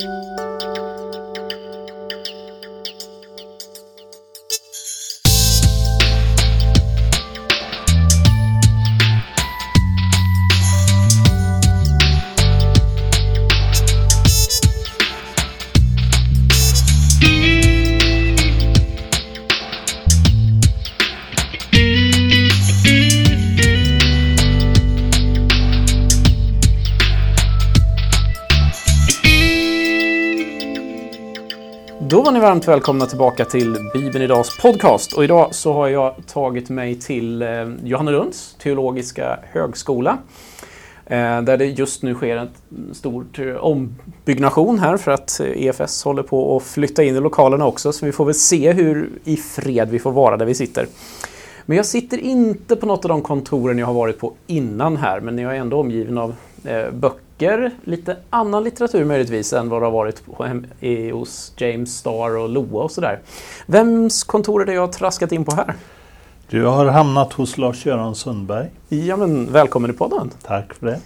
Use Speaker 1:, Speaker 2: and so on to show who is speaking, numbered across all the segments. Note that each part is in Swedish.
Speaker 1: Då ni varmt välkomna tillbaka till Bibeln Idags podcast. Och idag så har jag tagit mig till eh, Johannelunds teologiska högskola. Eh, där det just nu sker en stor eh, ombyggnation här för att EFS håller på att flytta in i lokalerna också. Så vi får väl se hur i fred vi får vara där vi sitter. Men jag sitter inte på något av de kontoren jag har varit på innan här, men jag är ändå omgiven av böcker böcker, lite annan litteratur möjligtvis än vad det har varit på, hos James Starr och Loa och sådär. Vems kontor är det jag har traskat in på här?
Speaker 2: Du har hamnat hos Lars-Göran Sundberg.
Speaker 1: Ja, men välkommen i podden.
Speaker 2: Tack för det.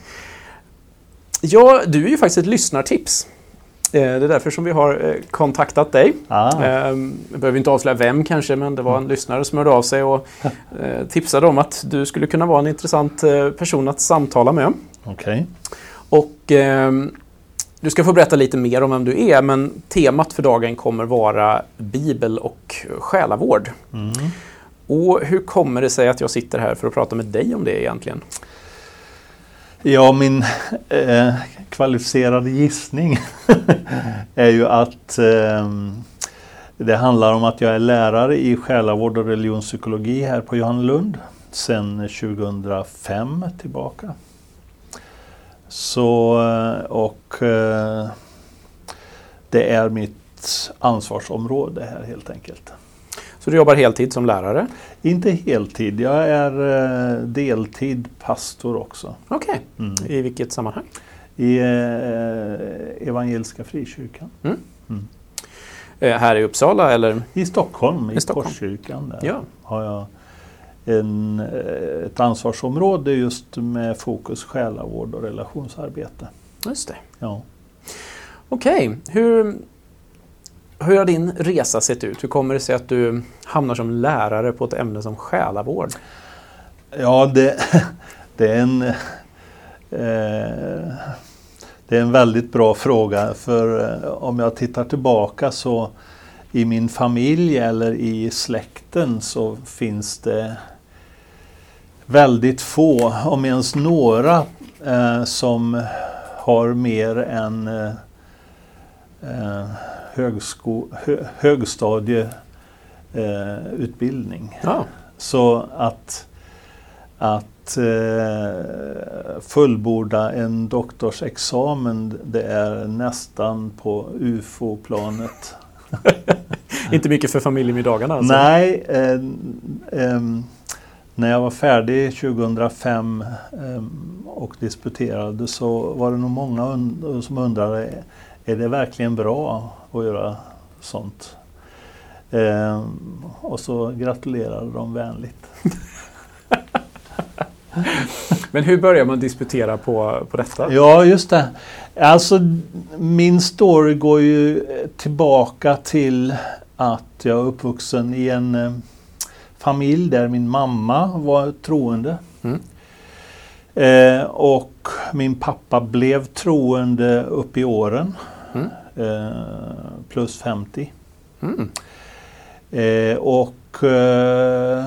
Speaker 1: Ja, du är ju faktiskt ett lyssnartips. Eh, det är därför som vi har eh, kontaktat dig.
Speaker 2: Ah.
Speaker 1: Ehm, jag behöver inte avslöja vem kanske, men det var en mm. lyssnare som hörde av sig och eh, tipsade om att du skulle kunna vara en intressant person att samtala med.
Speaker 2: Okay.
Speaker 1: Och eh, du ska få berätta lite mer om vem du är, men temat för dagen kommer vara Bibel och själavård. Mm. Och hur kommer det sig att jag sitter här för att prata med dig om det egentligen?
Speaker 2: Ja, min eh, kvalificerade gissning är ju att eh, det handlar om att jag är lärare i själavård och religionspsykologi här på Johannelund sedan 2005 tillbaka. Så, eh, och eh, det är mitt ansvarsområde här helt enkelt.
Speaker 1: Så du jobbar heltid som lärare?
Speaker 2: Inte heltid, jag är eh, deltid pastor också.
Speaker 1: Okej, okay. mm. i vilket sammanhang?
Speaker 2: I Evangeliska Frikyrkan. Mm.
Speaker 1: Mm. Här i Uppsala eller?
Speaker 2: I Stockholm, i, I Stockholm. Korskyrkan. Där ja. har jag en, eh, ett ansvarsområde just med fokus själavård och relationsarbete.
Speaker 1: Just det.
Speaker 2: Ja.
Speaker 1: Okej, okay. hur, hur har din resa sett ut? Hur kommer det sig att du hamnar som lärare på ett ämne som själavård?
Speaker 2: Ja, det, det är en eh, det är en väldigt bra fråga för eh, om jag tittar tillbaka så i min familj eller i släkten så finns det väldigt få, om ens några, eh, som har mer än eh, eh högsko, hö, högstadieutbildning.
Speaker 1: Ja.
Speaker 2: Så att, att eh, fullborda en doktorsexamen det är nästan på UFO-planet.
Speaker 1: Inte mycket för familjemiddagarna alltså?
Speaker 2: Nej, eh, eh, när jag var färdig 2005 eh, och disputerade så var det nog många som undrade, är det verkligen bra att göra sånt? Eh, och så gratulerade de vänligt.
Speaker 1: Men hur börjar man disputera på, på detta?
Speaker 2: Ja, just det. Alltså, min story går ju tillbaka till att jag är uppvuxen i en eh, familj där min mamma var troende. Mm. Eh, och min pappa blev troende upp i åren. Mm. Eh, plus 50. Mm. Eh, och eh,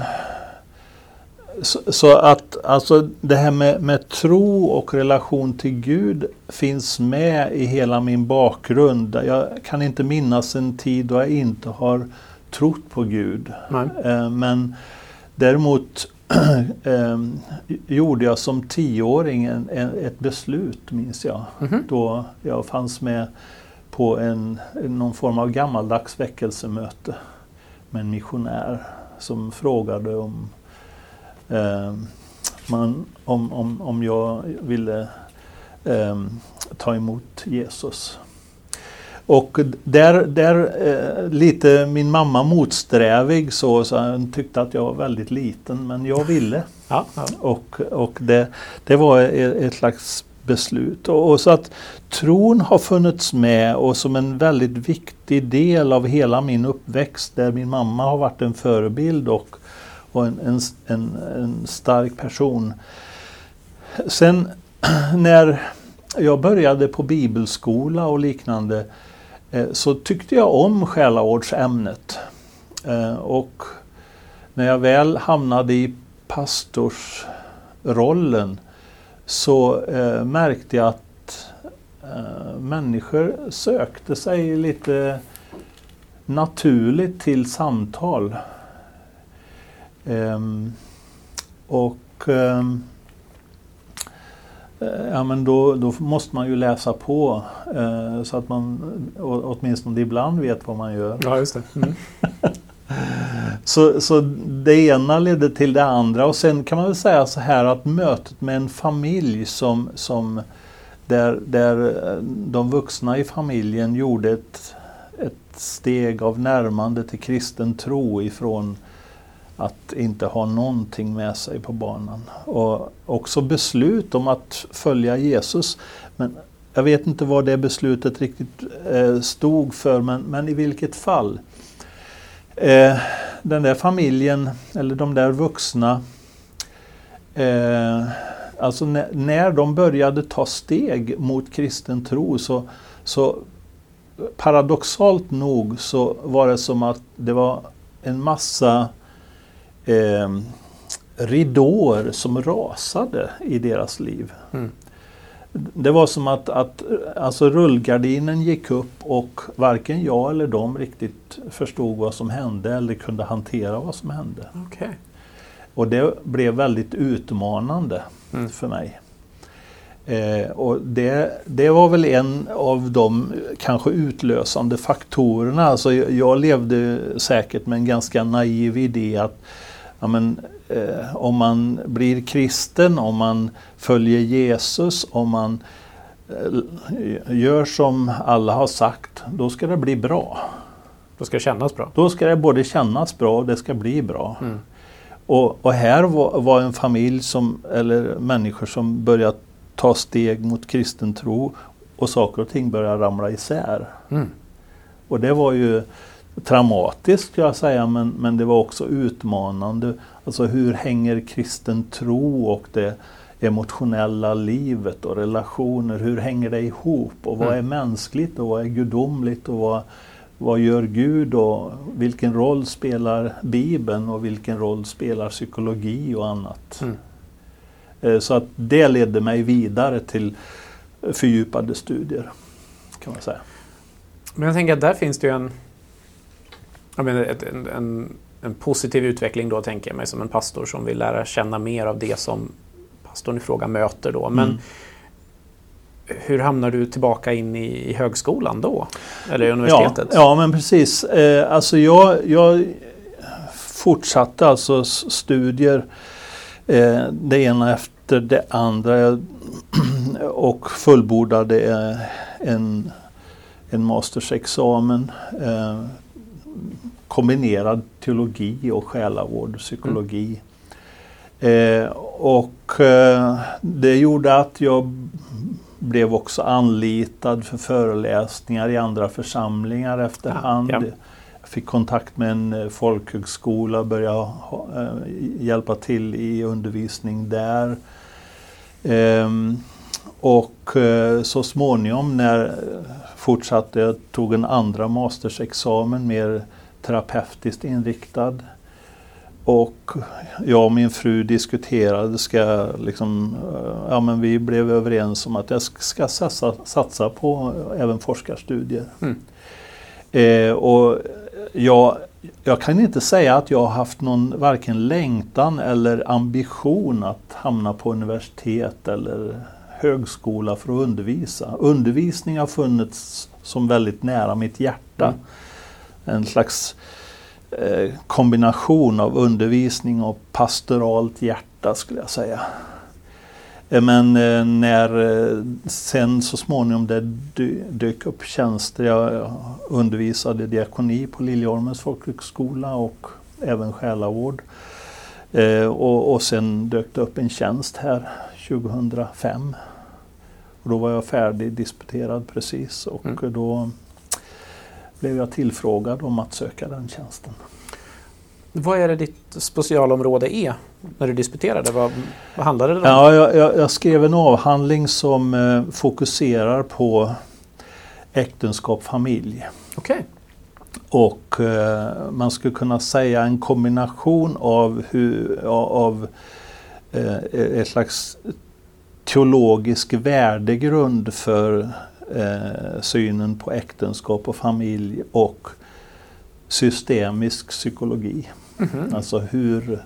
Speaker 2: så, så, att alltså det här med, med, tro och relation till Gud finns med i hela min bakgrund. Jag kan inte minnas en tid då jag inte har trott på Gud. Eh, men däremot eh, gjorde jag som tioåring en, en, ett beslut, minns jag. Mm -hmm. Då jag fanns med på en, någon form av gammaldags väckelsemöte med en missionär som frågade om, eh, man, om, om, om jag ville eh, ta emot Jesus. Och där, där eh, lite min mamma motsträvig så, så hon tyckte att jag var väldigt liten men jag ville.
Speaker 1: Ja, ja.
Speaker 2: Och, och det, det var ett, ett slags beslut. Och, och, så att tron har funnits med och som en väldigt viktig del av hela min uppväxt där min mamma har varit en förebild och, och en, en, en, en stark person. Sen när jag började på bibelskola och liknande Eh, så tyckte jag om själavårdsämnet. Eh, och när jag väl hamnade i pastorsrollen så eh, märkte jag att människor sökte sig lite naturligt till samtal. Ehm, och ehm, ja, men då, då måste man ju läsa på eh, så att man åtminstone ibland vet vad man gör.
Speaker 1: Ja, just det. Mm.
Speaker 2: Så, så det ena ledde till det andra och sen kan man väl säga så här att mötet med en familj som, som där, där de vuxna i familjen gjorde ett, ett steg av närmande till kristen tro ifrån att inte ha någonting med sig på banan. Och också beslut om att följa Jesus. Men jag vet inte vad det beslutet riktigt eh, stod för, men, men i vilket fall. Eh, den där familjen, eller de där vuxna, eh, alltså när, när de började ta steg mot kristen tro så, så paradoxalt nog så var det som att det var en massa eh, ridåer som rasade i deras liv. Mm. Det var som att, att alltså rullgardinen gick upp och varken jag eller de riktigt förstod vad som hände eller kunde hantera vad som hände.
Speaker 1: Okay.
Speaker 2: Och det blev väldigt utmanande mm. för mig. Eh, och det, det var väl en av de kanske utlösande faktorerna. Alltså jag levde säkert med en ganska naiv idé att ja, men, eh, om man blir kristen, om man följer Jesus, om man eh, gör som alla har sagt, då ska det bli bra.
Speaker 1: Då ska det kännas bra?
Speaker 2: Då ska det både kännas bra och det ska bli bra. Mm. Och, och, här var, var, en familj som, eller människor som började ta steg mot kristen tro och saker och ting började ramla isär. Mm. Och det var ju traumatiskt ska jag säga men, men det var också utmanande. Alltså hur hänger kristen tro och det emotionella livet och relationer, hur hänger det ihop? Och vad mm. är mänskligt och vad är gudomligt och vad, vad gör Gud och vilken roll spelar Bibeln och vilken roll spelar psykologi och annat? Mm. Eh, så att det ledde mig vidare till fördjupade studier kan man säga.
Speaker 1: Men jag tänker att där finns det ju en jag menar, ett, en, en, en, positiv utveckling då tänker jag mig som en pastor som vill lära känna mer av det som pastorn i fråga möter då. Men mm. hur hamnar du tillbaka in i, i högskolan då? Eller i universitetet?
Speaker 2: Ja, ja men precis. Eh, alltså jag, jag fortsatte alltså studier eh, det ena efter det andra och fullbordade eh, en, en mastersexamen eh, kombinerad teologi och själavård och psykologi. Mm. Eh, och eh, det gjorde att jag blev också anlitad för föreläsningar i andra församlingar efterhand. Ja, ja. Jag fick kontakt med en eh, folkhögskola och började eh, hjälpa till i undervisning där. Ehm, och eh, så småningom när fortsatte jag, tog en andra mastersexamen mer terapeutiskt inriktad. Och jag och min fru diskuterade, ska liksom, ja men vi blev överens om att jag ska satsa, satsa på även forskarstudier. Mm. Eh, och jag, jag kan inte säga att jag har haft någon varken längtan eller ambition att hamna på universitet eller högskola för att undervisa. Undervisning har funnits som väldigt nära mitt hjärta. Mm. En slags eh, kombination av undervisning och pastoralt hjärta skulle jag säga. Eh, men eh, när eh, sen så småningom det dök upp tjänster, jag undervisade diakoni på Liljeholmens folkhögskola och även själavård. Och, och sen dök det upp en tjänst här 2005 Och då var jag färdig disputerad precis och
Speaker 1: Mm.
Speaker 2: då blev jag tillfrågad om att söka den tjänsten.
Speaker 1: Vad är det ditt specialområde är när du disputerade? Vad, vad handlade det om?
Speaker 2: Ja, jag, jag, jag skrev en avhandling som eh, fokuserar på äktenskap, familj.
Speaker 1: Okej.
Speaker 2: Och eh, man skulle kunna säga en kombination av, hur, av eh, ett slags teologisk värdegrund för eh, synen på äktenskap och familj och systemisk psykologi.
Speaker 1: Mhm.
Speaker 2: Alltså hur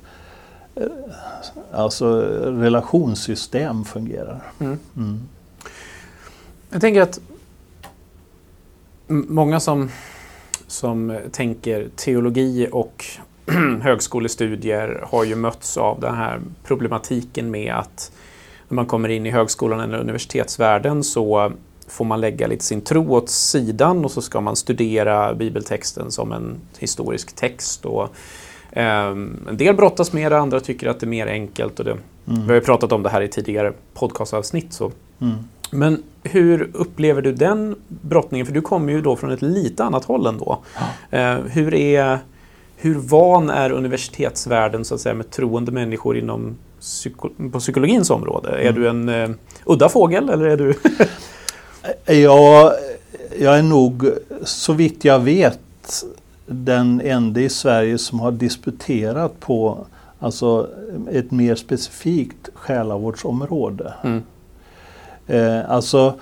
Speaker 2: eh, alltså relationssystem fungerar.
Speaker 1: Mm.
Speaker 2: Mm.
Speaker 1: Jag tänker att många som, som tänker teologi och högskolestudier har ju mötts av den här problematiken med att när man kommer in i högskolan eller universitetsvärlden så får man lägga lite sin tro åt sidan och så ska man studera bibeltexten som en historisk text. Och, ehm, en del brottas med det, andra tycker att det är mer enkelt. Och det, Vi har ju pratat om det här i tidigare podcastavsnitt. Så.
Speaker 2: Mm.
Speaker 1: Men hur upplever du den brottningen? För du kommer ju då från ett lite annat håll ändå. Eh, hur, är, hur van är universitetsvärlden så att säga, med troende människor inom psyko, på psykologins område? Är
Speaker 2: Mm.
Speaker 1: du en eh, udda fågel eller är du...
Speaker 2: Jag, jag är nog, så vitt jag vet, den enda i Sverige som har disputerat på alltså, ett mer specifikt själavårdsområde.
Speaker 1: Mm.
Speaker 2: Eh, alltså,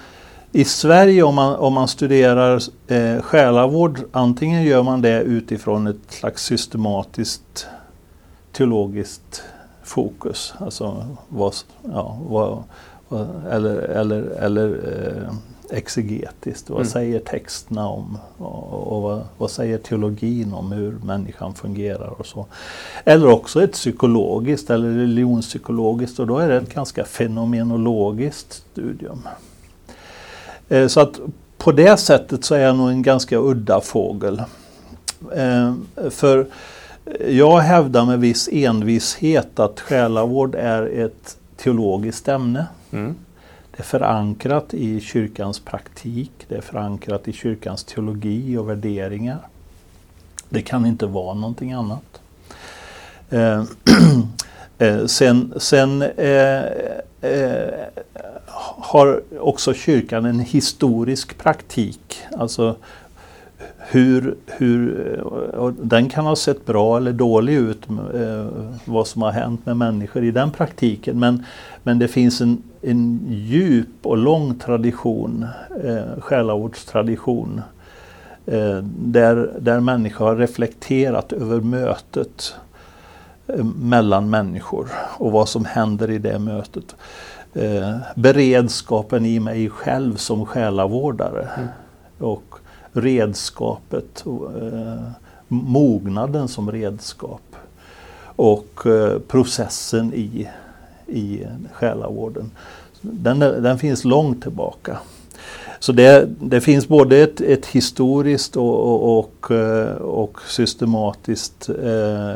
Speaker 2: I Sverige om man, om man studerar eh, själavård, antingen gör man det utifrån ett slags systematiskt teologiskt fokus. Alltså vad, ja, vad, eller, eller, eller eh, exegetiskt. Vad
Speaker 1: Mm.
Speaker 2: säger texterna om? Och, och vad, vad säger teologin om hur människan fungerar och så. Eller också ett psykologiskt eller religionspsykologiskt och då är det ett ganska fenomenologiskt studium. Eh, Så att på det sättet så är jag nog en ganska udda fågel. Eh, För jag hävdar med viss envishet att själavård är ett teologiskt ämne.
Speaker 1: Mm.
Speaker 2: Är förankrat i kyrkans praktik, det är förankrat i kyrkans teologi och värderingar. Det kan inte vara någonting annat. Eh, eh sen sen eh, eh, har också kyrkan en historisk praktik. Alltså hur, hur, eh, och den kan ha sett bra eller dålig ut, eh, vad som har hänt med människor i den praktiken. Men, men det finns en, en djup och lång tradition, eh, själavårdstradition, eh, där, där människor har reflekterat över mötet eh, mellan människor och vad som händer i det mötet. Eh, beredskapen i mig själv som själavårdare
Speaker 1: Mm.
Speaker 2: och redskapet, eh, mognaden som redskap och eh, processen i, i själavården. Den, den finns långt tillbaka. Så det, det finns både ett, ett historiskt och, och, och, eh, och systematiskt eh,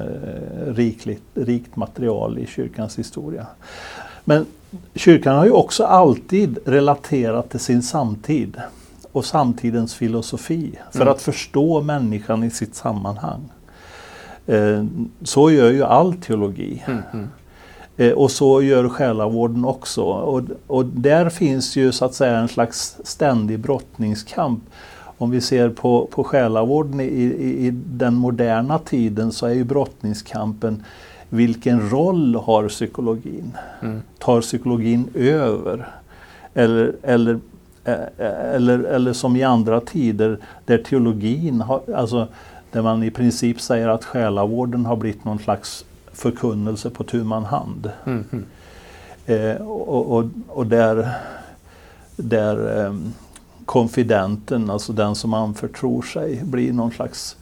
Speaker 2: rikligt, rikt material i kyrkans historia. Men kyrkan har ju också alltid relaterat till sin samtid och samtidens filosofi för
Speaker 1: Mm.
Speaker 2: att förstå människan i sitt sammanhang. Eh, så gör ju all teologi.
Speaker 1: Mm. Mm.
Speaker 2: Eh, och så gör själavården också. Och, och där finns ju så att säga en slags ständig brottningskamp. Om vi ser på, på själavården i, i, i den moderna tiden så är ju brottningskampen vilken roll har psykologin?
Speaker 1: Mm.
Speaker 2: Tar psykologin över? Eller, eller, eh, eller, eller som i andra tider där teologin har, alltså där man i princip säger att själavården har blivit någon slags förkunnelse på tu man hand.
Speaker 1: Mm.
Speaker 2: Eh, och, och, och där, där eh, konfidenten, alltså den som anförtror sig, blir någon slags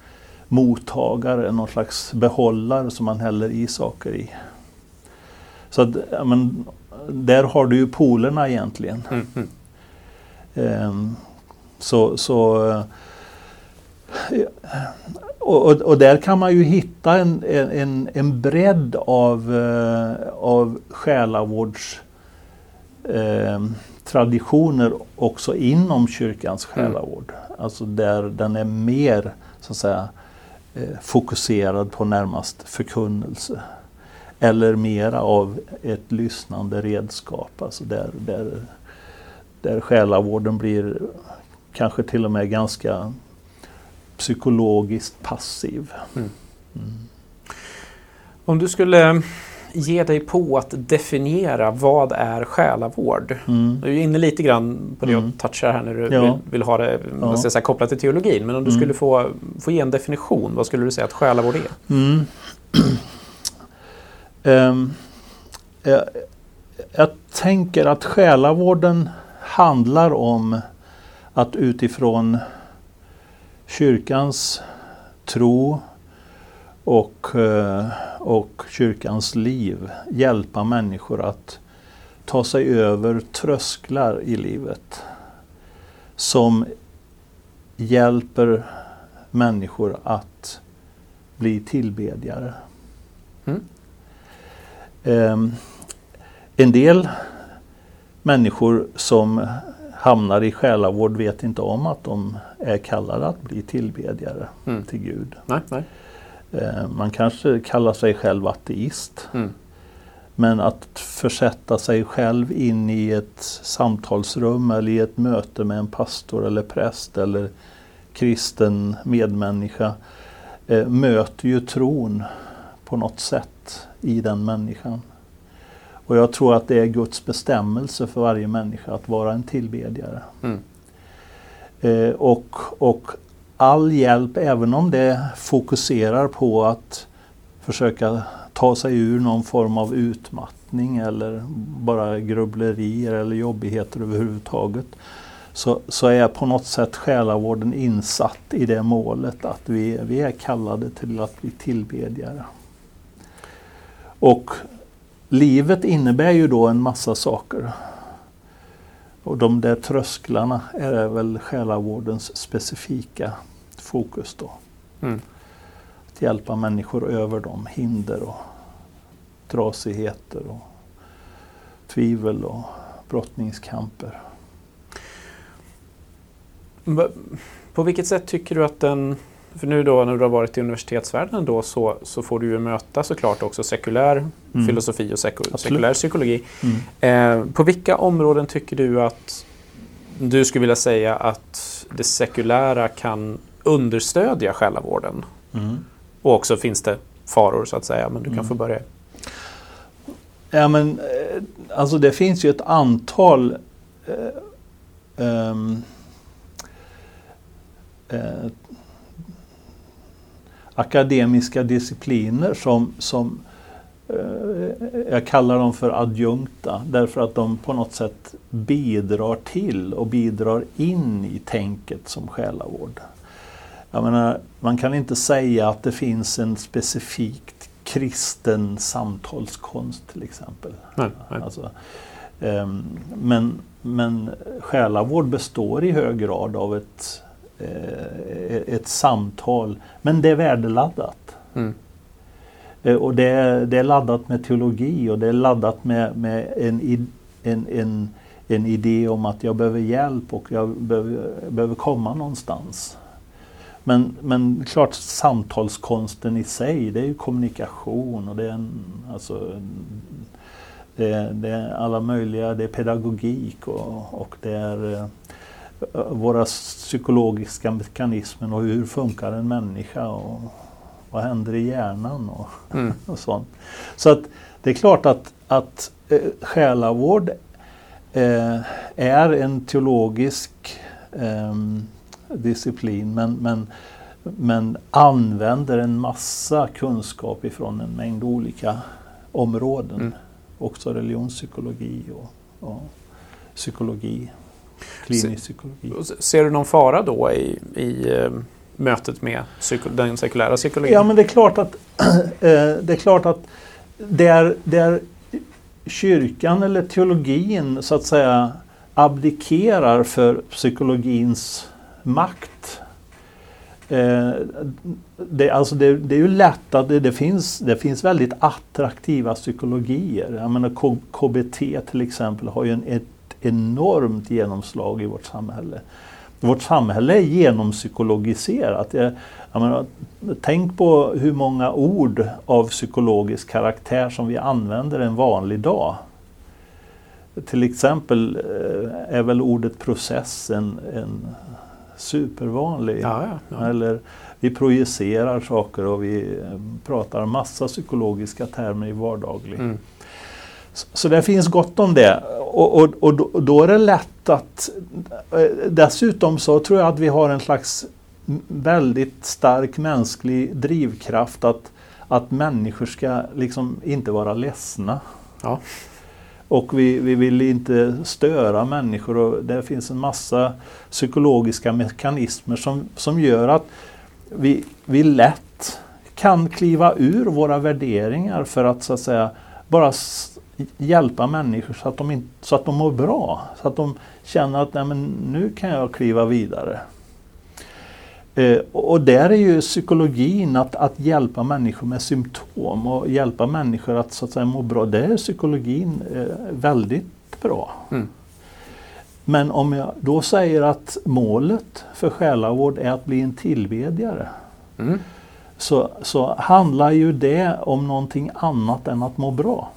Speaker 2: mottagare, någon slags behållare som man häller i saker i. Så att, ja, men, där har du ju polerna egentligen.
Speaker 1: Mm. Mm.
Speaker 2: Ehm, så, så, eh, och, och, och där kan man ju hitta en, en, en bredd av, eh, av själavårds eh, traditioner också inom kyrkans själavård. Alltså där den är mer så att säga, eh, fokuserad på närmast förkunnelse. Eller mera av ett lyssnande redskap. Alltså där, där, där själavården blir kanske till och med ganska psykologiskt passiv. Mm. Mm.
Speaker 1: Om du skulle ge dig på att definiera vad är själavård? Mm. Du är inne lite grann på det mm. jag touchar här när du ja. vill, vill, ha det ja. säga, kopplat till teologin. Men om du mm. skulle få, få ge en definition, vad skulle du säga att själavård är?
Speaker 2: um, jag, jag tänker att själavården handlar om att utifrån kyrkans tro och, eh, och kyrkans liv hjälpa människor att ta sig över trösklar i livet som hjälper människor att bli tillbedjare. Mm. Um, en del människor som hamnar i själavård vet inte om att de är kallade att bli tillbedjare mm. till Gud.
Speaker 1: Nej, nej.
Speaker 2: Eh, man kanske kallar sig själv ateist. Mm. Men att försätta sig själv in i ett samtalsrum eller i ett möte med en pastor eller präst eller kristen medmänniska eh, möter ju tron på något sätt i den människan. Och jag tror att det är Guds bestämmelse för varje människa att vara en tillbedjare. Mm. Eh, och, och all hjälp, även om det fokuserar på att försöka ta sig ur någon form av utmattning eller bara grubblerier eller jobbigheter överhuvudtaget. Så, så är på något sätt själavården insatt i det målet att vi, vi är kallade till att bli tillbedjare. Och livet innebär ju då en massa saker. Och de där trösklarna är väl själavårdens specifika fokus då. Mm. Att hjälpa människor över de hinder och trasigheter och tvivel och brottningskamper.
Speaker 1: På vilket sätt tycker du att den för nu då när du har varit i universitetsvärlden då så, så får du ju möta såklart också sekulär mm. filosofi och seku sekulär psykologi. Mm. Eh, på vilka områden tycker du att du skulle vilja säga att det sekulära kan understödja själavården? Mm. Och också finns det faror så att säga, men du kan mm. få börja.
Speaker 2: Ja men eh, alltså det finns ju ett antal eh, um, eh, akademiska discipliner som, som eh, jag kallar dem för adjunkta därför att de på något sätt bidrar till och bidrar in i tänket som själavård. Jag menar, man kan inte säga att det finns en specifikt kristen samtalskonst till exempel. Nej, nej. Alltså, um, men, men själavård består i hög grad av ett ett samtal. Men det är värdeladdat. Mm. Eh, och det är, det är laddat med teologi och det är laddat med, med en, en, en, en idé om att jag behöver hjälp och jag behöver, behöver komma någonstans. Men, men klart samtalskonsten i sig, det är ju kommunikation och det är, en, alltså, det är, det är alla möjliga, det är pedagogik och, och det är eh, våra psykologiska mekanismer och hur funkar en människa och vad händer i hjärnan och, mm. och sånt. Så att det är klart att, att eh, själavård eh, är en teologisk eh, disciplin men, men, men använder en massa kunskap ifrån en mängd olika områden. Mm. Också religionspsykologi och, och psykologi klinisk psykologi.
Speaker 1: Ser du någon fara då i, i eh, mötet med den sekulära psykologin?
Speaker 2: Ja, men det är klart att eh, det är klart att det är, det är kyrkan eller teologin så att säga abdikerar för psykologins makt. Eh, det, alltså det, det, är ju lätt att det, det, finns, det finns väldigt attraktiva psykologier. Jag menar KBT till exempel har ju en, ett enormt genomslag i vårt samhälle. Vårt samhälle är genompsykologiserat. Jag, jag menar, tänk på hur många ord av psykologisk karaktär som vi använder en vanlig dag. Till exempel eh, är väl ordet process en, en supervanlig.
Speaker 1: Ja, ja, ja.
Speaker 2: Eller vi projicerar saker och vi eh, pratar massa psykologiska termer i vardaglig.
Speaker 1: Mm.
Speaker 2: Så, det finns gott om det. Och, och, och då, är det lätt att... eh, Dessutom så tror jag att vi har en slags väldigt stark mänsklig drivkraft att, att människor ska liksom inte vara ledsna.
Speaker 1: Ja.
Speaker 2: Och vi, vi vill inte störa människor och det finns en massa psykologiska mekanismer som, som gör att vi, vi lätt kan kliva ur våra värderingar för att så att säga bara hjälpa människor så att de, in, så att de mår bra. Så att de känner att Nej, men nu kan jag kliva vidare. Eh, och och där är ju psykologin att, att hjälpa människor med symptom och hjälpa människor att, så att säga, må bra. Där är psykologin eh, väldigt bra.
Speaker 1: Mm.
Speaker 2: Men om jag då säger att målet för själavård är att bli en tillbedjare
Speaker 1: Mm.
Speaker 2: så, så handlar ju det om någonting annat än att må bra.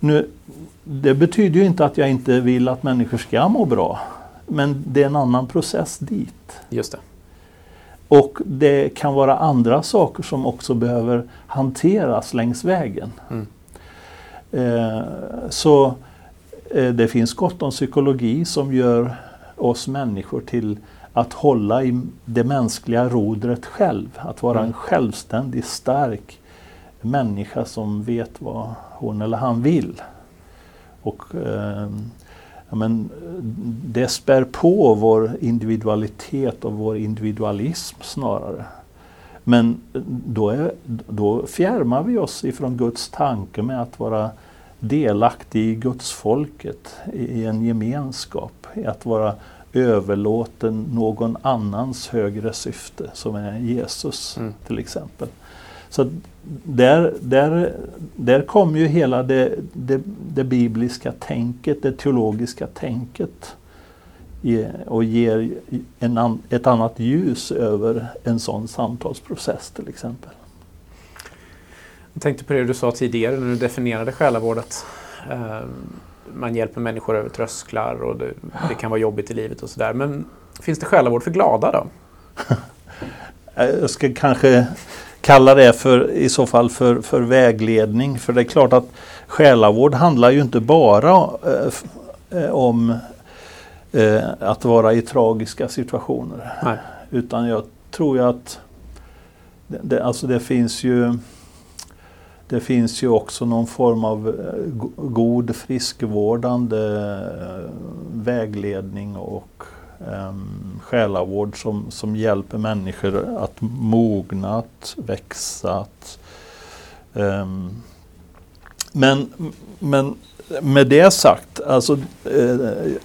Speaker 2: Nu, det betyder ju inte att jag inte vill att människor ska må bra. Men det är en annan process dit.
Speaker 1: Just det.
Speaker 2: Och det kan vara andra saker som också behöver hanteras längs vägen.
Speaker 1: Mm.
Speaker 2: Eh, så eh, det finns gott om psykologi som gör oss människor till att hålla i det mänskliga rodret själv. Att vara
Speaker 1: Mm.
Speaker 2: en självständig, stark människa som vet vad hon eller han vill. Och eh, ja, men, det spär på vår individualitet och vår individualism snarare. Men eh, då, är, då fjärmar vi oss ifrån Guds tanke med att vara delaktig i Guds folket, i i en gemenskap, i att vara överlåten någon annans högre syfte, som är Jesus
Speaker 1: Mm.
Speaker 2: till exempel. Så att där, där, där kommer ju hela det, det, det bibliska tänket, det teologiska tänket och ger en, ett annat ljus över en sån samtalsprocess till exempel.
Speaker 1: Jag tänkte på det du sa tidigare när du definierade själavårdet. Eh, Man hjälper människor över trösklar och det, det kan vara jobbigt i livet och sådär. Men finns det själavård för glada då?
Speaker 2: Jag ska kanske kalla det för, i så fall för, för vägledning. För det är klart att själavård handlar ju inte bara eh, eh, om eh, att vara i tragiska situationer.
Speaker 1: Nej.
Speaker 2: Utan jag tror ju att det, det, alltså det finns ju det finns ju också någon form av eh, go- god friskvårdande eh, vägledning och um, själavård som, som hjälper människor att mogna, att växa. Att, ehm, men, men med det sagt, alltså, eh,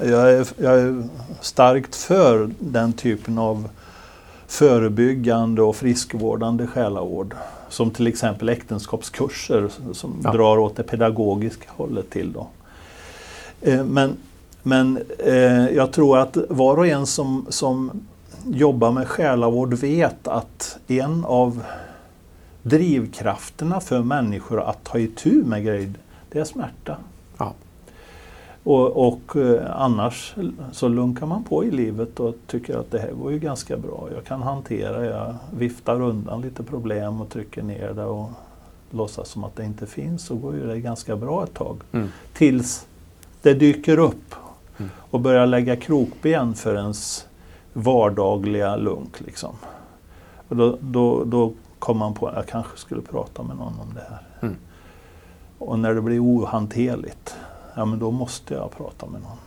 Speaker 2: jag, är, jag är starkt för den typen av förebyggande och friskvårdande själavård. Som till exempel äktenskapskurser som
Speaker 1: Ja.
Speaker 2: drar åt det pedagogiska hållet till. Då. Eh, Men, men eh, jag tror att var och en som, som jobbar med själavård vet att en av drivkrafterna för människor att ta itu med grejer, det är smärta.
Speaker 1: Ja.
Speaker 2: Och, och eh, annars så lunkar man på i livet och tycker att det här går ju ganska bra. Jag kan hantera, jag viftar undan lite problem och trycker ner det och låtsas som att det inte finns så går ju det ganska bra ett tag.
Speaker 1: Mm.
Speaker 2: Tills det dyker upp
Speaker 1: Mm.
Speaker 2: och börjar lägga krokben för ens vardagliga lunk. Liksom. Och då, då, då kommer man på att jag kanske skulle prata med någon om det här.
Speaker 1: Mm.
Speaker 2: Och när det blir ohanterligt, ja men då måste jag prata med någon.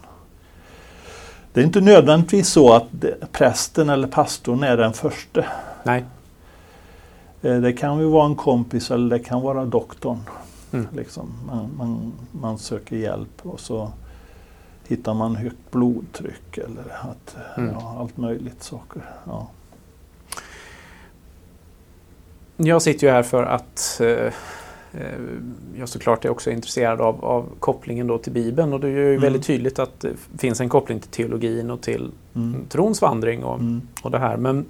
Speaker 2: Det är inte nödvändigtvis så att prästen eller pastorn är den första.
Speaker 1: Nej.
Speaker 2: Eh, Det kan ju vara en kompis eller det kan vara doktorn.
Speaker 1: Mm.
Speaker 2: Liksom. Man, man, man söker hjälp och så hittar man högt blodtryck eller att,
Speaker 1: Mm.
Speaker 2: ja, allt möjligt saker. Ja.
Speaker 1: Jag sitter ju här för att eh, eh, jag såklart är också intresserad av, av kopplingen då till Bibeln och det är ju
Speaker 2: Mm.
Speaker 1: väldigt tydligt att det finns en koppling till teologin och till
Speaker 2: Mm.
Speaker 1: trons vandring och,
Speaker 2: Mm.
Speaker 1: och det här. Men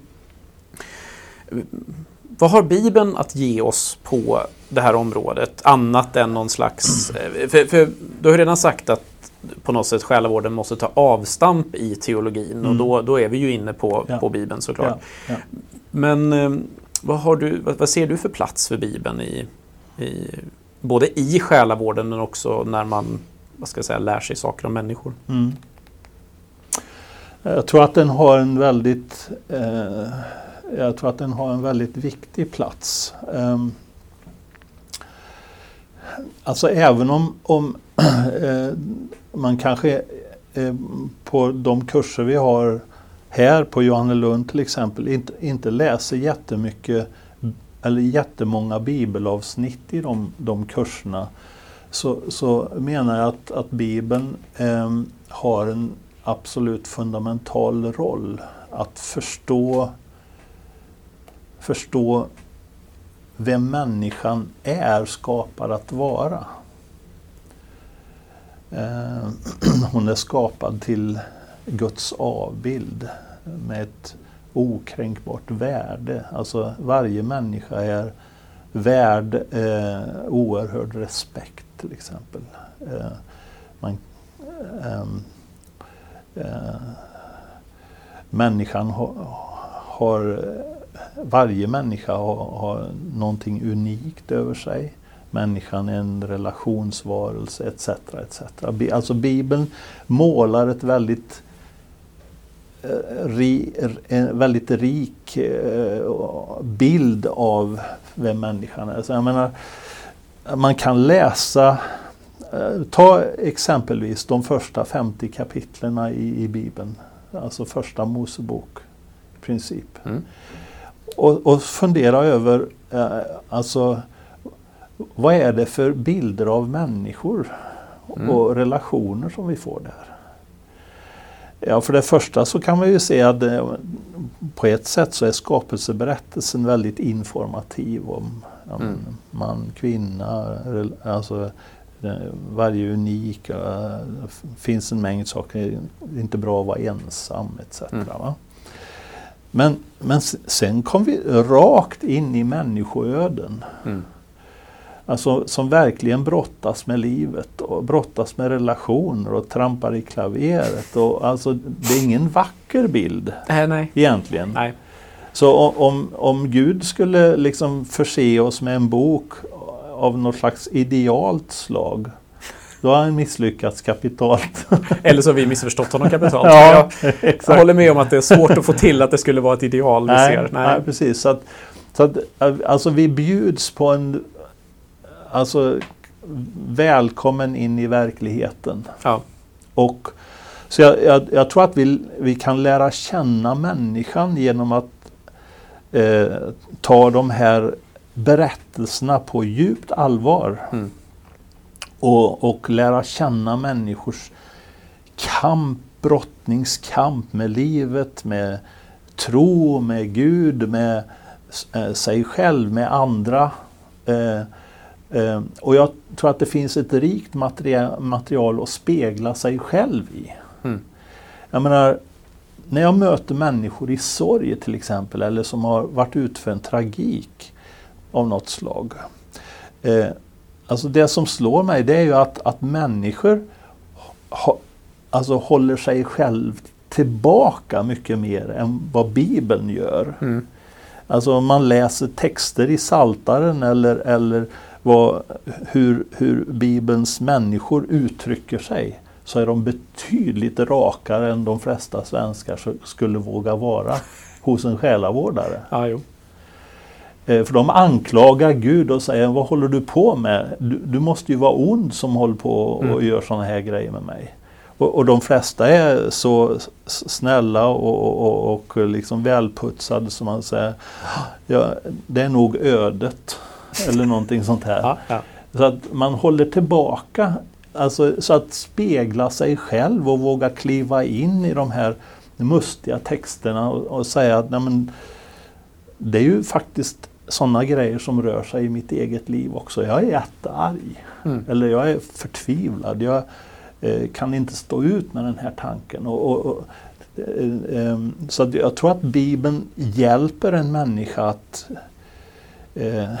Speaker 1: vad har Bibeln att ge oss på det här området annat än någon slags... eh, För, för du har ju redan sagt att på något sätt själavården måste ta avstamp i teologin och
Speaker 2: Mm.
Speaker 1: då, då är vi ju inne på,
Speaker 2: Ja.
Speaker 1: på Bibeln såklart.
Speaker 2: Ja.
Speaker 1: Men eh, vad, har du, vad, vad ser du för plats för Bibeln i, i, både i själavården men också när man vad ska jag säga, lär sig saker om människor?
Speaker 2: Mm. Jag tror att den har en väldigt eh, jag tror att den har en väldigt viktig plats. Um, alltså även om, om eh, man kanske eh, på de kurser vi har här på Johannelund till exempel inte, inte läser jättemycket eller jättemånga bibelavsnitt i de, de kurserna så, så menar jag att, att Bibeln eh, har en absolut fundamental roll att förstå, förstå vem människan är skapad att vara. Eh, hon är skapad till Guds avbild med ett okränkbart värde. Alltså varje människa är värd eh, oerhörd respekt till exempel. Eh, man, ehm, eh, människan har, har, varje människa har, har någonting unikt över sig. Människan är en relationsvarelse etc. etc. Alltså Bibeln målar ett väldigt eh, en väldigt rik eh, bild av vem människan är. Så jag menar, man kan läsa eh, Ta exempelvis de första 50 kapitlen i, i Bibeln. Alltså första Mosebok i princip.
Speaker 1: Mm.
Speaker 2: Och, och fundera över alltså vad är det för bilder av människor
Speaker 1: Mm.
Speaker 2: och relationer som vi får där? Ja, för det första så kan man ju se att eh, på ett sätt så är skapelseberättelsen väldigt informativ om
Speaker 1: Mm.
Speaker 2: man, kvinna, alltså eh, varje unik, eh, det f- finns en mängd saker, det är inte bra att vara ensam etc.
Speaker 1: Mm.
Speaker 2: Men, men sen kom vi rakt in i människoöden.
Speaker 1: Mm.
Speaker 2: Alltså som verkligen brottas med livet och brottas med relationer och trampar i klaveret. Och, alltså, det är ingen vacker bild
Speaker 1: Nej, nej.
Speaker 2: egentligen.
Speaker 1: nej.
Speaker 2: Så om, om Gud skulle liksom förse oss med en bok av något slags idealt slag då har han misslyckats kapitalt.
Speaker 1: Eller så har vi missförstått honom kapitalt.
Speaker 2: Ja,
Speaker 1: jag, jag
Speaker 2: exakt.
Speaker 1: håller med om att det är svårt att få till att det skulle vara ett ideal vi
Speaker 2: nej,
Speaker 1: ser.
Speaker 2: nej. precis. Så att, så att, alltså vi bjuds på en alltså, välkommen in i verkligheten.
Speaker 1: Ja.
Speaker 2: Och, så jag, jag, jag tror att vi, vi kan lära känna människan genom att eh, ta de här berättelserna på djupt allvar.
Speaker 1: Mm.
Speaker 2: Och, och lära känna människors kamp, brottningskamp med livet, med tro, med Gud, med eh, sig själv, med andra. Eh, och jag tror att det finns ett rikt material, material att spegla sig själv i.
Speaker 1: Mm.
Speaker 2: Jag menar, när jag möter människor i sorg till exempel, eller som har varit ut för en tragik av något slag. Eh, alltså det som slår mig det är ju att, att människor ha, alltså håller sig själv tillbaka mycket mer än vad Bibeln gör.
Speaker 1: Mm.
Speaker 2: Alltså om man läser texter i Saltaren eller, eller vad, hur, hur Bibelns människor uttrycker sig så är de betydligt rakare än de flesta svenskar skulle våga vara hos en själavårdare.
Speaker 1: Ja, jo.
Speaker 2: Eh, För de anklagar Gud och säger vad håller du på med? Du, du måste ju vara ond som håller på och
Speaker 1: Mm.
Speaker 2: gör sådana här grejer med mig. Och, och de flesta är så snälla och, och, och, och liksom välputsade som man säger. Ja, det är nog ödet. Eller någonting sånt här.
Speaker 1: Ja, ja.
Speaker 2: Så att man håller tillbaka. Alltså, så att spegla sig själv och våga kliva in i de här mustiga texterna och, och säga att nej men, det är ju faktiskt sådana grejer som rör sig i mitt eget liv också. Jag är jättearg.
Speaker 1: Mm.
Speaker 2: Eller jag är förtvivlad. Jag eh, kan inte stå ut med den här tanken. Och, och, och eh, eh, så jag tror att Bibeln hjälper en människa att eh,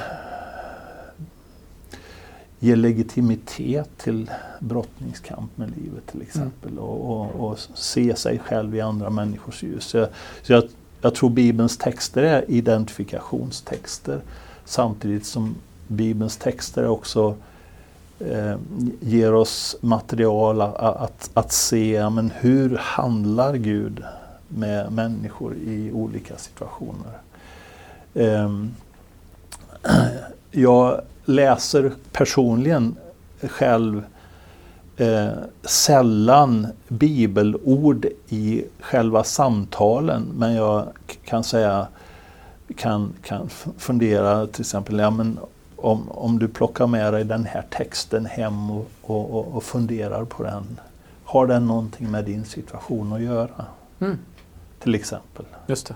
Speaker 2: ge legitimitet till brottningskamp med livet till exempel. Mm. Och, och, och, se sig själv i andra människors ljus. Så jag, så jag, jag tror Bibelns texter är identifikationstexter samtidigt som Bibelns texter också eh, ger oss material att, att, att se men hur handlar Gud med människor i olika situationer. Eh, jag läser personligen själv eh, sällan bibelord i själva samtalen men jag kan säga kan, kan fundera till exempel ja, men om, om du plockar med dig den här texten hem och, och, och funderar på den. Har den någonting med din situation att göra? Mm. Till exempel.
Speaker 1: Just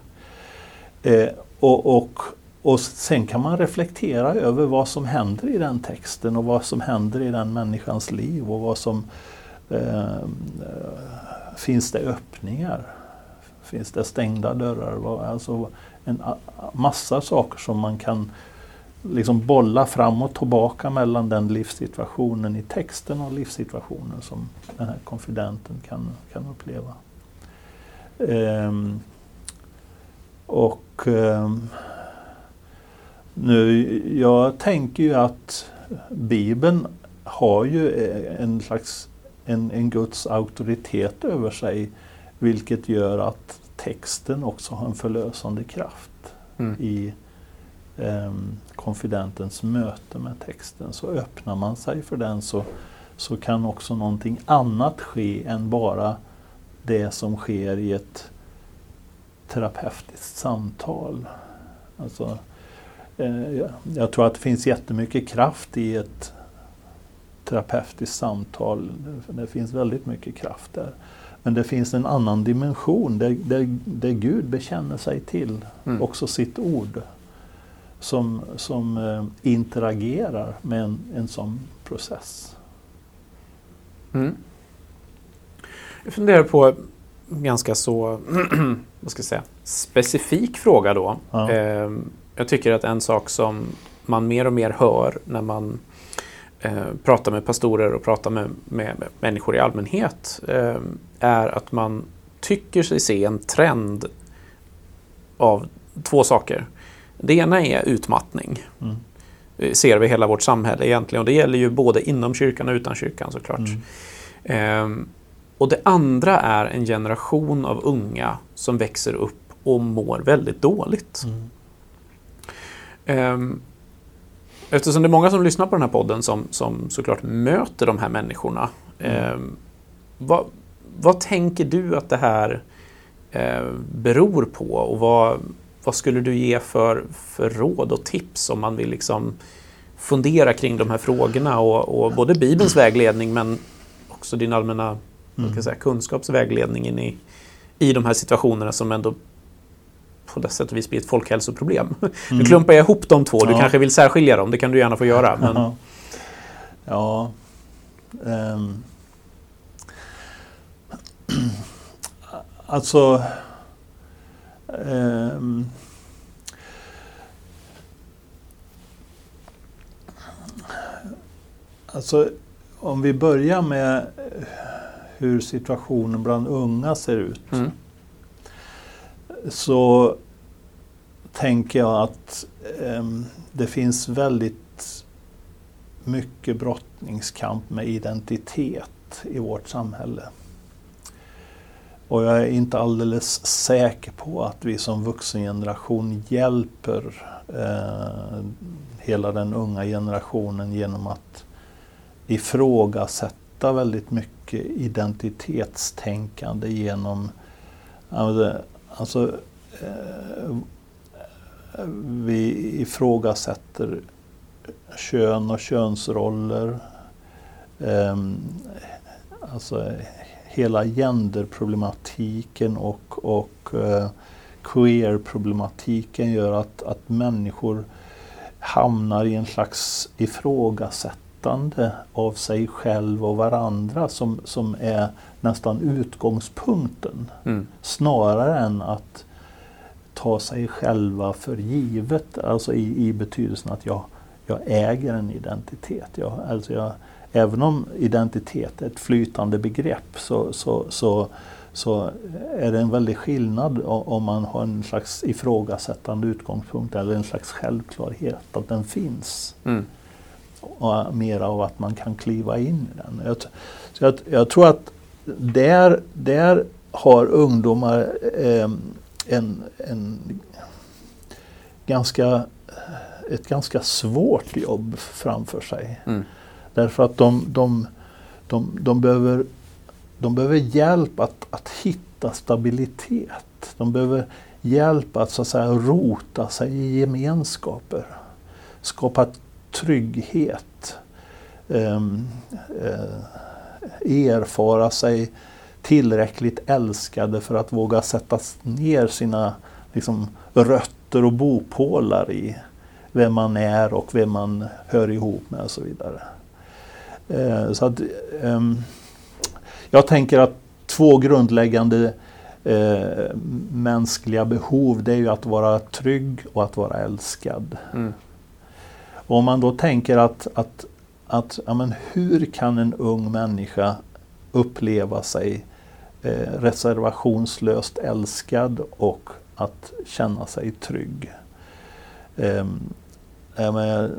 Speaker 1: det.
Speaker 2: Eh, och, och, och sen kan man reflektera över vad som händer i den texten och vad som händer i den människans liv och vad som eh, Finns det öppningar? Finns det stängda dörrar? Alltså en massa saker som man kan liksom bolla fram och tillbaka mellan den livssituationen i texten och livssituationen som den här konfidenten kan, kan uppleva. Um, och um, nu, jag tänker ju att Bibeln har ju en slags en, en Guds auktoritet över sig vilket gör att texten också har en förlösande kraft mm. i um, konfidentens möte med texten. Så öppnar man sig för den så, så kan också någonting annat ske än bara det som sker i ett terapeutiskt samtal. Alltså, eh, jag tror att det finns jättemycket kraft i ett terapeutiskt samtal. Det finns väldigt mycket kraft där. Men det finns en annan dimension där, där, där Gud bekänner sig till mm. också sitt ord som, som eh, interagerar med en, en sån process.
Speaker 1: Mm. Jag funderar på en ganska så vad ska jag säga, specifik fråga då. Ja. Eh, jag tycker att en sak som man mer och mer hör när man eh, pratar med pastorer och pratar med, med, med människor i allmänhet eh, är att man tycker sig se en trend av två saker. Det ena är utmattning. Mm. Det ser vi hela vårt samhälle egentligen och det gäller ju både inom kyrkan och utan kyrkan såklart. Mm. Ehm, och det andra är en generation av unga som växer upp och mår väldigt dåligt. Mm. Ehm, eftersom det är många som lyssnar på den här podden som, som såklart möter de här människorna. Mm. Eh, vad, vad tänker du att det här eh, beror på och vad, vad skulle du ge för, för råd och tips om man vill liksom fundera kring de här frågorna och, och både Bibelns vägledning men också din allmänna mm. säga, kunskapsvägledning in i, i de här situationerna som ändå på det sätt och vis blir ett folkhälsoproblem. Mm. Klumpar jag ihop de två, du ja. kanske vill särskilja dem, det kan du gärna få göra. Men...
Speaker 2: Ja. Um. Alltså um. Alltså om vi börjar med hur situationen bland unga ser ut. Mm så tänker jag att eh, det finns väldigt mycket brottningskamp med identitet i vårt samhälle. Och jag är inte alldeles säker på att vi som vuxengeneration hjälper eh, hela den unga generationen genom att ifrågasätta väldigt mycket identitetstänkande genom Alltså, eh, vi ifrågasätter kön och könsroller. Eh, alltså hela genderproblematiken och, och eh, queer-problematiken gör att, att människor hamnar i en slags ifrågasättande av sig själv och varandra som, som är nästan utgångspunkten.
Speaker 1: Mm.
Speaker 2: Snarare än att ta sig själva för givet, alltså i, i betydelsen att jag, jag äger en identitet. Jag, alltså jag, även om identitet är ett flytande begrepp så, så, så, så är det en väldig skillnad om man har en slags ifrågasättande utgångspunkt eller en slags självklarhet att den finns.
Speaker 1: Mm.
Speaker 2: Och mer av att man kan kliva in i den. Jag, så jag, jag tror att där, där har ungdomar eh, en, en ganska, ett ganska svårt jobb framför sig.
Speaker 1: Mm.
Speaker 2: Därför att de, de, de, de, behöver, de behöver hjälp att, att hitta stabilitet. De behöver hjälp att, så att säga, rota sig i gemenskaper. Skapa trygghet. Um, uh, erfara sig tillräckligt älskade för att våga sätta ner sina liksom, rötter och bopålar i vem man är och vem man hör ihop med och så vidare. Eh, så att, eh, jag tänker att två grundläggande eh, mänskliga behov det är ju att vara trygg och att vara älskad.
Speaker 1: Mm.
Speaker 2: Och om man då tänker att, att, att ja, men hur kan en ung människa uppleva sig reservationslöst älskad och att känna sig trygg. Eh, menar,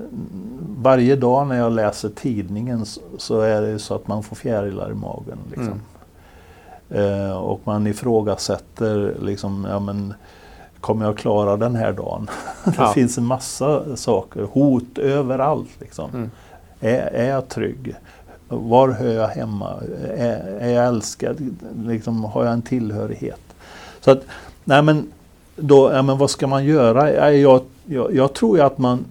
Speaker 2: varje dag när jag läser tidningen så, så, är det så att man får fjärilar i magen. Liksom. Mm. Eh, och man ifrågasätter liksom, ja, men, kommer jag klara den här dagen? Ja. det finns en massa saker, hot överallt. Liksom. Mm. Är, är jag trygg? Var hör jag hemma? Är, är jag älskad? Liksom, har jag en tillhörighet? Så att, nej men, då, ja, men vad ska man göra? Jag, jag, jag tror ju att man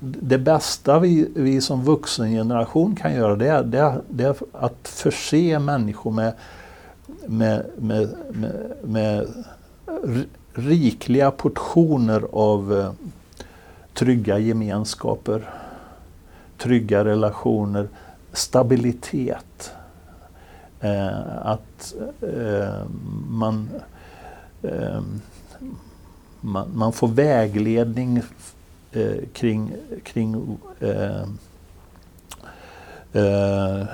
Speaker 2: det bästa vi, vi som vuxengeneration kan göra det är, det, det är att förse människor med, med, med, med, med rikliga portioner av eh, trygga gemenskaper, trygga relationer, stabilitet. Eh, att eh, man, eh, man, man, får vägledning eh, kring, kring eh, eh,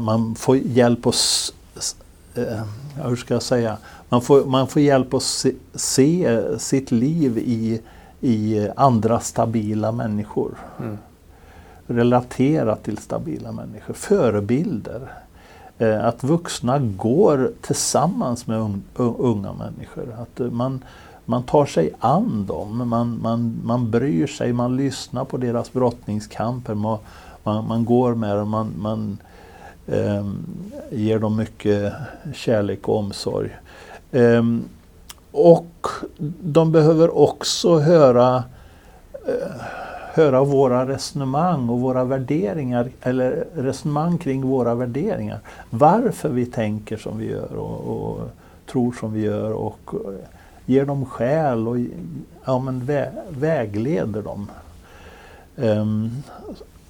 Speaker 2: man får hjälp att eh, hur ska jag säga? Man får, man får hjälp att se, se sitt liv i, i andra stabila människor. Mm relatera till stabila människor, förebilder. Eh, att vuxna går tillsammans med unga människor. Att eh, man, man tar sig an dem, man, man, man bryr sig, man lyssnar på deras brottningskamper, man, man, man går med dem, man, man eh, ger dem mycket kärlek och omsorg. Eh, och de behöver också höra eh, höra våra resonemang och våra värderingar, eller resonemang kring våra värderingar. Varför vi tänker som vi gör och, och tror som vi gör och ger dem skäl och ja, men vä vägleder dem. Um,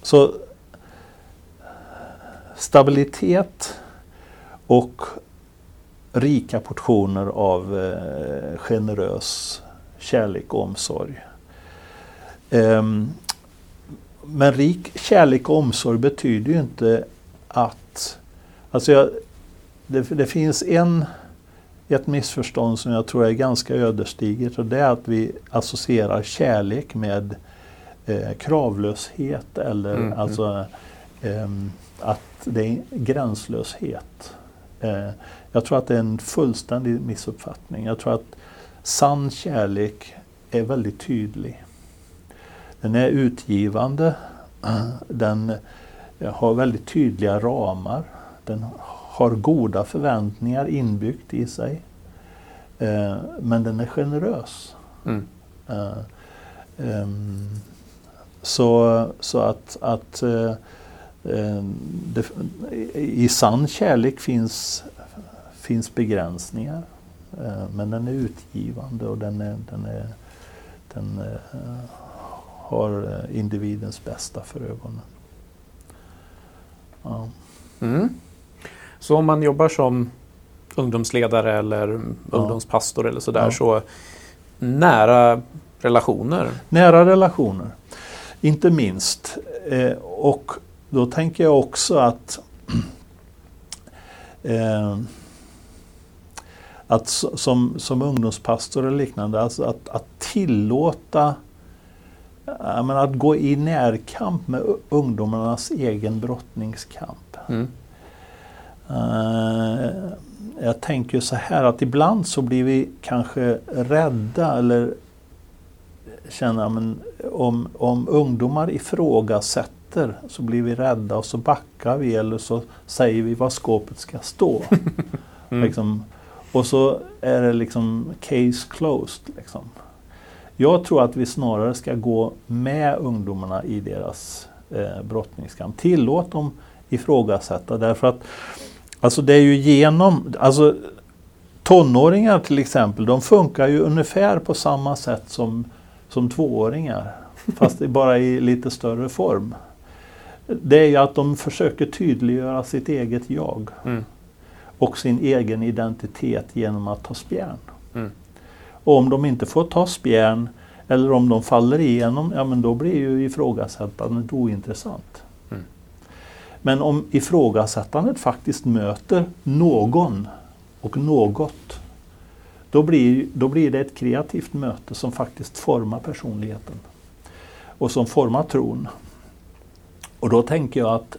Speaker 2: så stabilitet och rika portioner av eh, generös kärlek och omsorg. Um, men rik kärlek och omsorg betyder ju inte att... Alltså jag, det, det, finns en, ett missförstånd som jag tror är ganska ödesdigert och det är att vi associerar kärlek med eh, kravlöshet eller mm, mm. alltså eh, att det är gränslöshet. Eh, jag tror att det är en fullständig missuppfattning. Jag tror att sann kärlek är väldigt tydlig. Den är utgivande. Den har väldigt tydliga ramar. Den har goda förväntningar inbyggt i sig. Eh, men den är generös. Mm. Eh, ehm, så, så att, att eh, det, i sann kärlek finns, finns begränsningar. Men den är utgivande och den är, den är den eh, har eh, individens bästa för ögonen. Ja.
Speaker 1: Mm. Så om man jobbar som ungdomsledare eller
Speaker 2: Ja.
Speaker 1: ungdomspastor eller sådär
Speaker 2: Ja.
Speaker 1: så nära relationer.
Speaker 2: Nära relationer, inte minst. Eh, och då tänker jag också att eh, att som, som ungdomspastor eller liknande, alltså att, att tillåta menar, att gå i närkamp med ungdomarnas egen brottningskamp.
Speaker 1: Mm.
Speaker 2: Eh, jag tänker så här att ibland så blir vi kanske rädda eller känner men om, om ungdomar ifrågasätter så blir vi rädda och så backar vi eller så säger vi var skåpet ska stå.
Speaker 1: Mm.
Speaker 2: Liksom. Och så är det liksom case closed. Liksom. Jag tror att vi snarare ska gå med ungdomarna i deras eh, brottningskamp. Tillåt dem ifrågasätta därför att alltså det är ju genom, alltså tonåringar till exempel, de funkar ju ungefär på samma sätt som, som tvååringar. Fast bara i lite större form. Det är ju att de försöker tydliggöra sitt eget jag
Speaker 1: Mm.
Speaker 2: och sin egen identitet genom att ta spjärn. Och om de inte får ta spjärn eller om de faller igenom, ja men då blir ju ifrågasättandet ointressant.
Speaker 1: Mm.
Speaker 2: Men om ifrågasättandet faktiskt möter någon och något, då blir, då blir det ett kreativt möte som faktiskt formar personligheten. Och som formar tron. Och då tänker jag att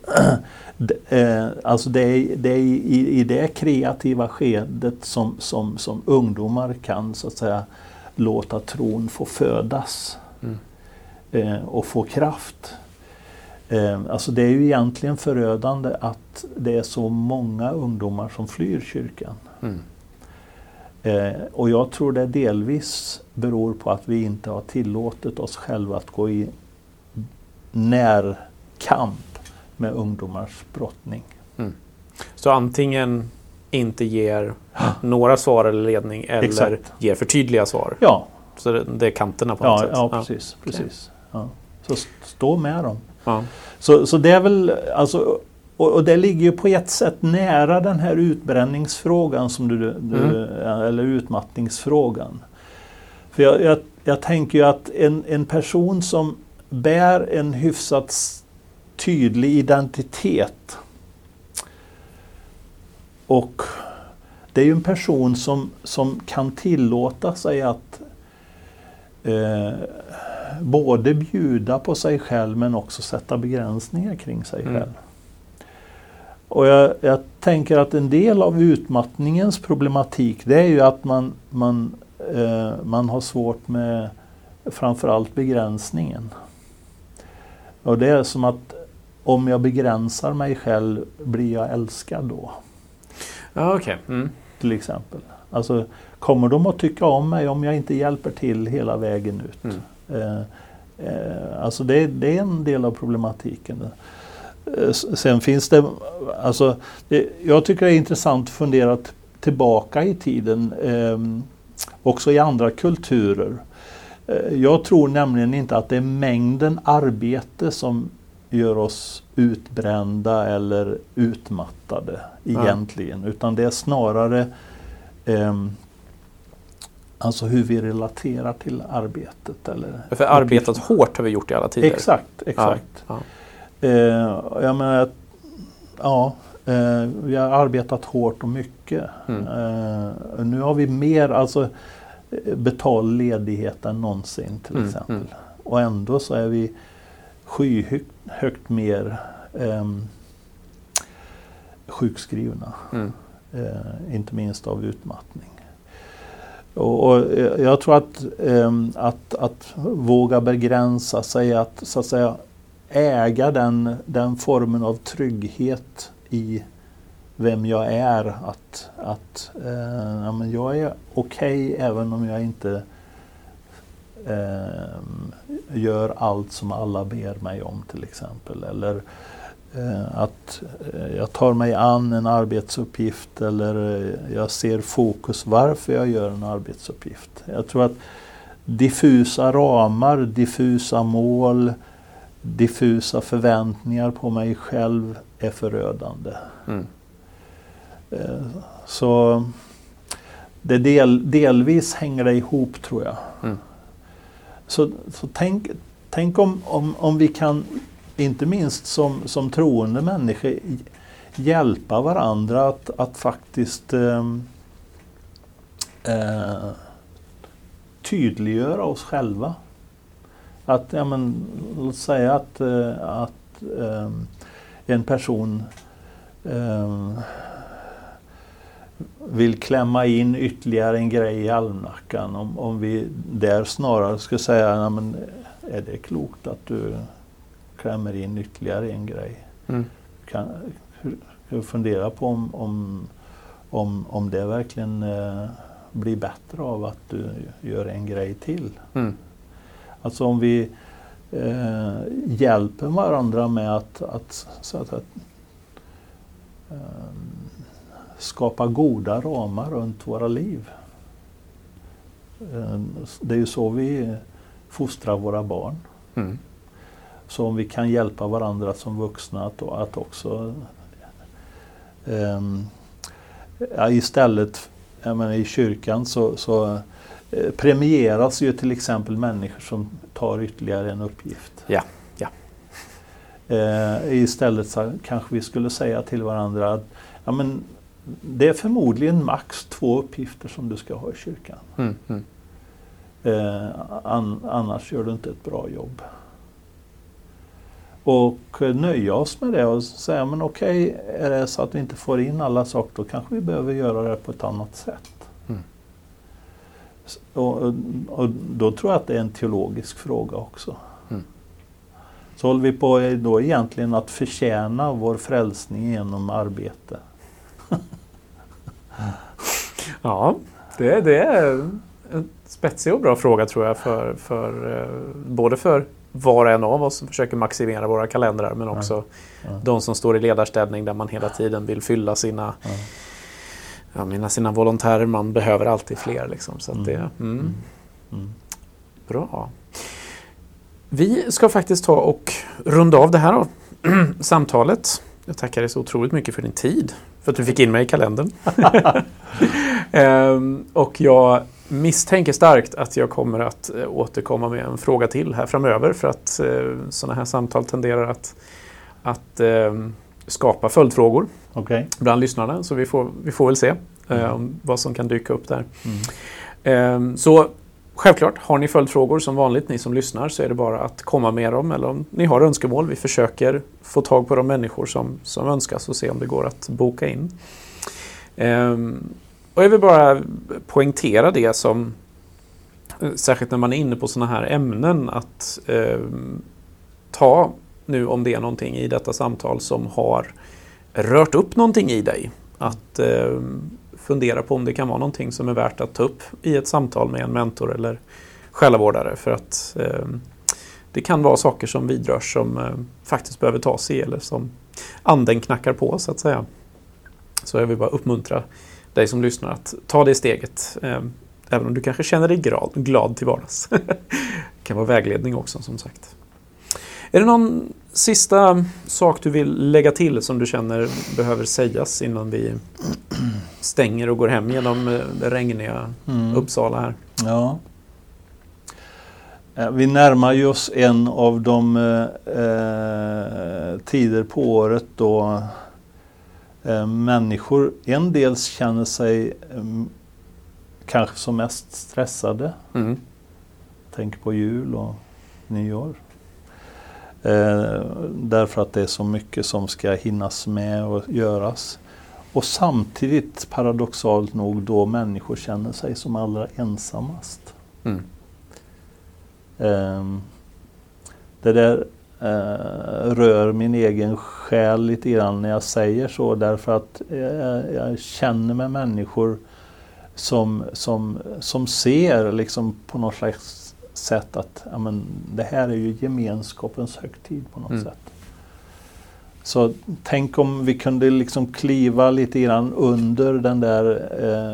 Speaker 2: eh, alltså det är, det är i, i det kreativa skedet som, som, som ungdomar kan så att säga låta tron få födas
Speaker 1: Mm.
Speaker 2: eh, och få kraft. Eh, alltså det är ju egentligen förödande att det är så många ungdomar som flyr kyrkan.
Speaker 1: Mm.
Speaker 2: Eh, och jag tror det delvis beror på att vi inte har tillåtit oss själva att gå i närkamp med ungdomars brottning.
Speaker 1: Så antingen inte ger några svar eller ledning eller
Speaker 2: Exakt.
Speaker 1: ger tydliga svar.
Speaker 2: Ja,
Speaker 1: Så det, det är kanterna på något
Speaker 2: ja,
Speaker 1: sätt.
Speaker 2: ja precis. precis. Ja. Så st- stå med dem.
Speaker 1: Ja.
Speaker 2: Så, så det är väl, alltså, och, och det ligger ju på ett sätt nära den här utbränningsfrågan som du, du eller utmattningsfrågan. För jag, jag, jag tänker ju att en, en person som bär en hyfsat tydlig identitet och det är ju en person som, som kan tillåta sig att eh, både bjuda på sig själv men också sätta begränsningar kring sig
Speaker 1: Mm.
Speaker 2: själv. Och jag, jag tänker att en del av utmattningens problematik det är ju att man, man, eh, man har svårt med framförallt begränsningen. Och det är som att om jag begränsar mig själv blir jag älskad då
Speaker 1: Ja, okej. Mm.
Speaker 2: till exempel. Alltså, kommer de att tycka om mig om jag inte hjälper till hela vägen ut?
Speaker 1: Mm.
Speaker 2: Eh, eh, alltså det, det är en del av problematiken. Eh, sen finns det, alltså, det, jag tycker det är intressant att fundera tillbaka i tiden, eh, också i andra kulturer. Eh, jag tror nämligen inte att det är mängden arbete som gör oss utbrända eller utmattade
Speaker 1: Ja.
Speaker 2: egentligen. Utan det är snarare ehm, alltså hur vi relaterar till arbetet. Eller
Speaker 1: För arbetat hårt har vi gjort i alla tider.
Speaker 2: Exakt, exakt.
Speaker 1: Ja.
Speaker 2: Eh, jag menar, ja, eh, vi har arbetat hårt och mycket.
Speaker 1: Mm.
Speaker 2: Eh, nu har vi mer alltså, eh, betald ledighet än någonsin till
Speaker 1: Mm,
Speaker 2: exempel.
Speaker 1: mm.
Speaker 2: Och ändå så är vi skyhögt högt mer ehm, sjukskrivna.
Speaker 1: Mm.
Speaker 2: Eh, inte minst av utmattning. Och, och eh, jag tror att, ehm, att, att våga begränsa sig, att så att säga äga den, den formen av trygghet i vem jag är. Att, att eh, ja, men jag är okej även om jag inte ehm, gör allt som alla ber mig om till exempel. Eller eh, att eh, jag tar mig an en arbetsuppgift eller eh, jag ser fokus varför jag gör en arbetsuppgift. Jag tror att diffusa ramar, diffusa mål, diffusa förväntningar på mig själv är förödande.
Speaker 1: Mm.
Speaker 2: Eh, så det del, delvis hänger det ihop tror jag.
Speaker 1: Mm.
Speaker 2: Så, så tänk, tänk om, om, om vi kan, inte minst som, som troende människor, hjälpa varandra att, att faktiskt eh, eh, tydliggöra oss själva. Att, ja, men, låt säga att, eh, att eh, en person eh, vill klämma in ytterligare en grej i almanackan. Om, om vi där snarare skulle säga, men, är det klokt att du klämmer in ytterligare en grej?
Speaker 1: Mm.
Speaker 2: Kan, fundera på om, om, om, om det verkligen eh, blir bättre av att du gör en grej till.
Speaker 1: Mm.
Speaker 2: Alltså om vi eh, hjälper varandra med att, att, så att, att eh, skapa goda ramar runt våra liv. Eh, det är ju så vi fostrar våra barn.
Speaker 1: Mm.
Speaker 2: Så om vi kan hjälpa varandra som vuxna att, att också um, ja, istället, menar, i kyrkan så, så eh, premieras ju till exempel människor som tar ytterligare en uppgift.
Speaker 1: Ja, ja.
Speaker 2: Eh, istället så kanske vi skulle säga till varandra att ja, men, det är förmodligen max två uppgifter som du ska ha i kyrkan.
Speaker 1: Mm. Mm.
Speaker 2: Eh, an, annars gör du inte ett bra jobb. Och nöja oss med det och säga men okej, är det så att vi inte får in alla saker då kanske vi behöver göra det på ett annat sätt.
Speaker 1: Mm.
Speaker 2: Och, och, då tror jag att det är en teologisk fråga också.
Speaker 1: Mm.
Speaker 2: Så håller vi på då egentligen att förtjäna vår frälsning genom arbete.
Speaker 1: Ja, det, det är en spetsig och bra fråga tror jag för, för eh, både för var och en av oss som försöker maximera våra kalendrar men också
Speaker 2: Ja. Ja.
Speaker 1: de som står i ledarställning där man hela tiden vill fylla sina,
Speaker 2: Ja.
Speaker 1: jag menar, sina volontärer. Man behöver alltid fler. Liksom, så att
Speaker 2: Mm.
Speaker 1: det, mm,
Speaker 2: Mm.
Speaker 1: Bra. Vi ska faktiskt ta och runda av det här samtalet. Jag tackar dig så otroligt mycket för din tid. För att du fick in mig i kalendern. Ehm, och jag misstänker starkt att jag kommer att eh, återkomma med en fråga till här framöver. För att eh, sådana här samtal tenderar att, att ehm, skapa följdfrågor
Speaker 2: Okej.
Speaker 1: bland lyssnarna. Så vi får, vi får väl se eh,
Speaker 2: Mm.
Speaker 1: om vad som kan dyka upp där.
Speaker 2: Mm.
Speaker 1: Ehm, Så självklart, har ni följdfrågor som vanligt, ni som lyssnar, så är det bara att komma med dem. Eller om ni har önskemål. Vi försöker få tag på de människor som, som önskas och se om det går att boka in. Ehm, Och jag vill bara poängtera det som, eh, särskilt när man är inne på sådana här ämnen, att eh, ta nu om det är någonting i detta samtal som har rört upp någonting i dig. Att eh, fundera på om det kan vara någonting som är värt att ta upp i ett samtal med en mentor eller själavårdare. För att eh, det kan vara saker som vidrörs som eh, faktiskt behöver tas i eller som anden knackar på så att säga. Så jag vill bara uppmuntra dig som lyssnar att ta det steget. Eh, även om du kanske känner dig glad, glad till vardags. det kan vara vägledning också som sagt. Är det någon sista sak du vill lägga till som du känner behöver sägas innan vi stänger och går hem genom eh, det regniga
Speaker 2: Mm.
Speaker 1: Uppsala här?
Speaker 2: Ja. Eh, Vi närmar ju oss en av de eh, eh, tider på året då eh, människor en dels känner sig eh, kanske som mest stressade.
Speaker 1: Mm.
Speaker 2: Tänk på jul och nyår. Eh, därför att det är så mycket som ska hinnas med och göras. Och samtidigt paradoxalt nog då människor känner sig som allra ensammast.
Speaker 1: Mm.
Speaker 2: Ehm, det där eh, rör min egen själ lite grann när jag säger så därför att jag, jag känner med människor som, som, som ser liksom på något slags sätt att ja, men, det här är ju gemenskapens högtid på något
Speaker 1: Mm.
Speaker 2: sätt. Så tänk om vi kunde liksom kliva lite grann under den där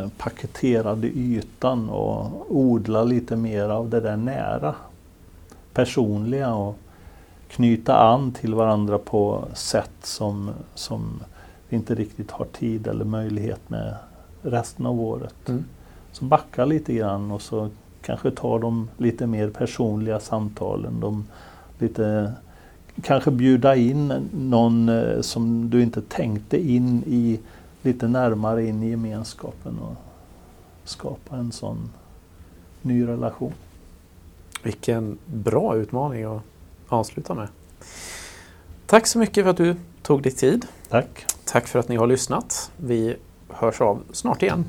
Speaker 2: eh, paketerade ytan och odla lite mer av det där nära, personliga och knyta an till varandra på sätt som, som vi inte riktigt har tid eller möjlighet med resten av året.
Speaker 1: Mm.
Speaker 2: Så backa lite grann och så kanske ta de lite mer personliga samtalen. De lite, kanske bjuda in någon eh, som du inte tänkte in i lite närmare in i gemenskapen och skapa en sån ny relation.
Speaker 1: Vilken bra utmaning att avsluta med. Tack så mycket för att du tog dig tid.
Speaker 2: Tack!
Speaker 1: Tack för att ni har lyssnat. Vi hörs av snart igen.